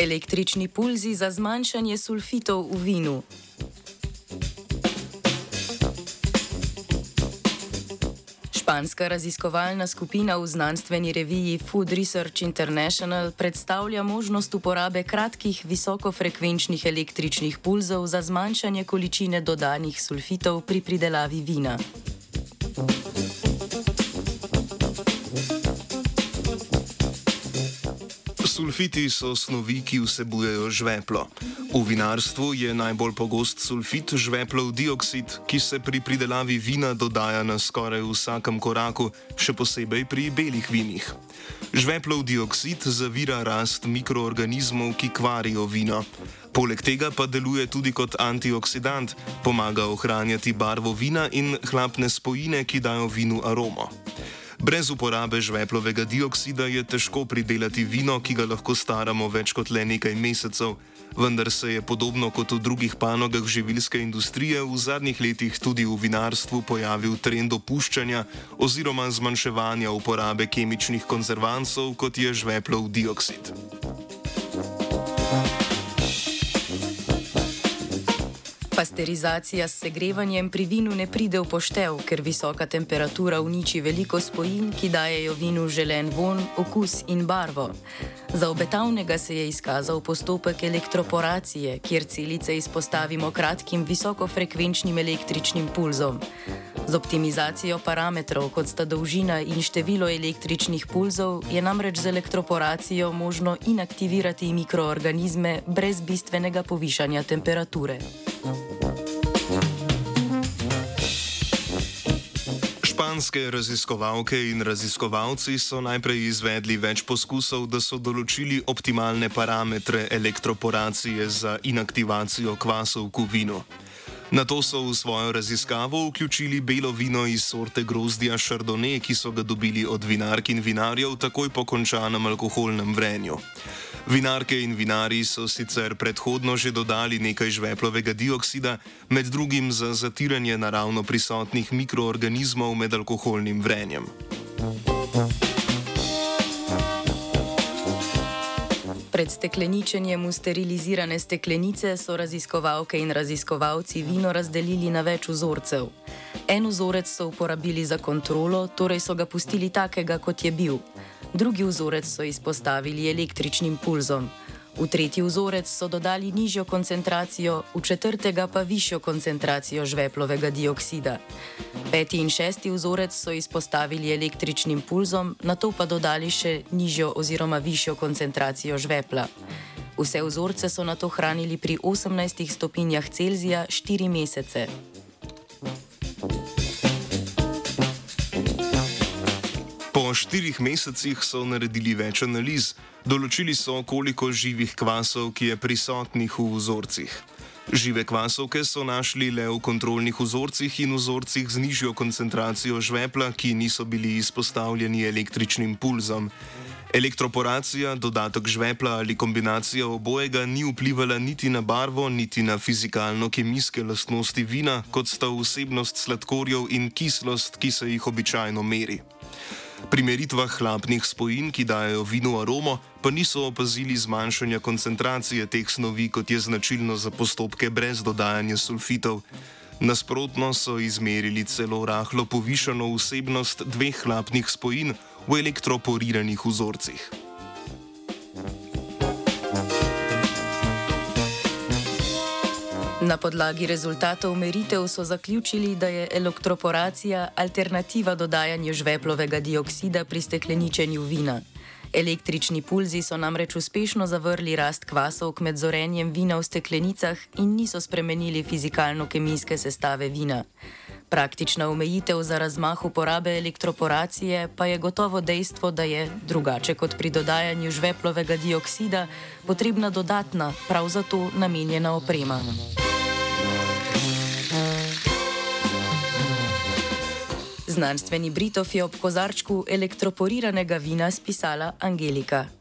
Električni pulzi za zmanjšanje sulfitov v vinu. Španska raziskovalna skupina v znanstveni reviji Food Research International predstavlja možnost uporabe kratkih visokofrekvenčnih električnih pulzov za zmanjšanje količine dodanih sulfitov pri pridelavi vina. Sulfiti so snovi, ki vsebujejo žveplo. V vinarstvu je najbolj pogost sulfit žveplov dioksid, ki se pri pridelavi vina dodaja na skoraj vsakem koraku, še posebej pri belih vinih. Žveplov dioksid zavira rast mikroorganizmov, ki kvarijo vino. Poleg tega pa deluje tudi kot antioksidant, pomaga ohranjati barvo vina in hlapne spojine, ki dajo vinu aromo. Brez uporabe žveplovega dioksida je težko pridelati vino, ki ga lahko staramo več kot le nekaj mesecev, vendar se je podobno kot v drugih panogah živilske industrije v zadnjih letih tudi v vinarstvu pojavil trend opuščanja oziroma zmanjševanja uporabe kemičnih konzervansov, kot je žveplov dioksid. Pasterizacija s segrevanjem pri vinu ne pride v poštev, ker visoka temperatura uniči veliko spojin, ki dajejo vinu želen von, okus in barvo. Za obetavnega se je izkazal postopek elektroporacije, kjer celice izpostavimo kratkim visokofrekvenčnim električnim pulzom. Z optimizacijo parametrov, kot sta dolžina in število električnih pulzov, je namreč z elektroporacijo možno inaktivirati mikroorganizme brez bistvenega povišanja temperature. Španske raziskovalke in raziskovalci so najprej izvedli več poskusov, da so določili optimalne parametre elektroporacije za inaktivacijo kvasov v vinu. Na to so v svojo raziskavo vključili belo vino iz sorte grozdja Chardonnay, ki so ga dobili od vinark in vinarjev takoj po končanem alkoholnem vrenju. Vinarke in vinari so sicer predhodno že dodali nekaj žveplovega dioksida, med drugim za zatiranje naravno prisotnih mikroorganizmov med alkoholnim vrenjem. Pred stekleničenjem v sterilizirane steklenice so raziskovalke in raziskovalci vino razdelili na več vzorcev. En vzorec so uporabili za kontrolo, torej so ga pustili takega, kot je bil drugi vzorec so izpostavili električnim pulzom. V tretji vzorec so dodali nižjo koncentracijo, v četrtega pa višjo koncentracijo žveplovega dioksida. Peti in šesti vzorec so izpostavili električnim pulzom, na to pa dodali še nižjo oziroma višjo koncentracijo žvepla. Vse vzorce so na to hranili pri 18 stopinjah Celzija 4 mesece. Po štirih mesecih so naredili več analiz, določili so, koliko živih kvasov, je prisotnih v vzorcih. Žive kvasovke so našli le v kontrolnih vzorcih in vzorcih z nižjo koncentracijo žvepla, ki niso bili izpostavljeni električnim pulzom. Elektroporacija, dodatek žvepla ali kombinacija obojega ni vplivala niti na barvo, niti na fizikalno-kemijske lastnosti vina, kot sta vsebnost sladkorjev in kislost, ki se jih običajno meri. Pri meritvah hlapnih spojin, ki dajo vinu aromo, pa niso opazili zmanjšanja koncentracije teh snovi, kot je značilno za postopke brez dodajanja sulfitov. Nasprotno so izmerili celo rahlo povišano vsebnost dveh hlapnih spojin v elektroporiranih vzorcih. Na podlagi rezultatov meritev so zaključili, da je elektroporacija alternativa dodajanju žveplovega dioksida pri stekleničenju vina. Električni pulzi so namreč uspešno zavrli rast kvasov med zorenjem vina v steklenicah in niso spremenili fizikalno-kemijske sestave vina. Praktična omejitev za razmah uporabe elektroporacije pa je gotovo dejstvo, da je, drugače kot pri dodajanju žveplovega dioksida, potrebna dodatna, prav zato namenjena oprema. Znanstveni Britov je ob kozarčku elektroporiranega vina spisala Angelika.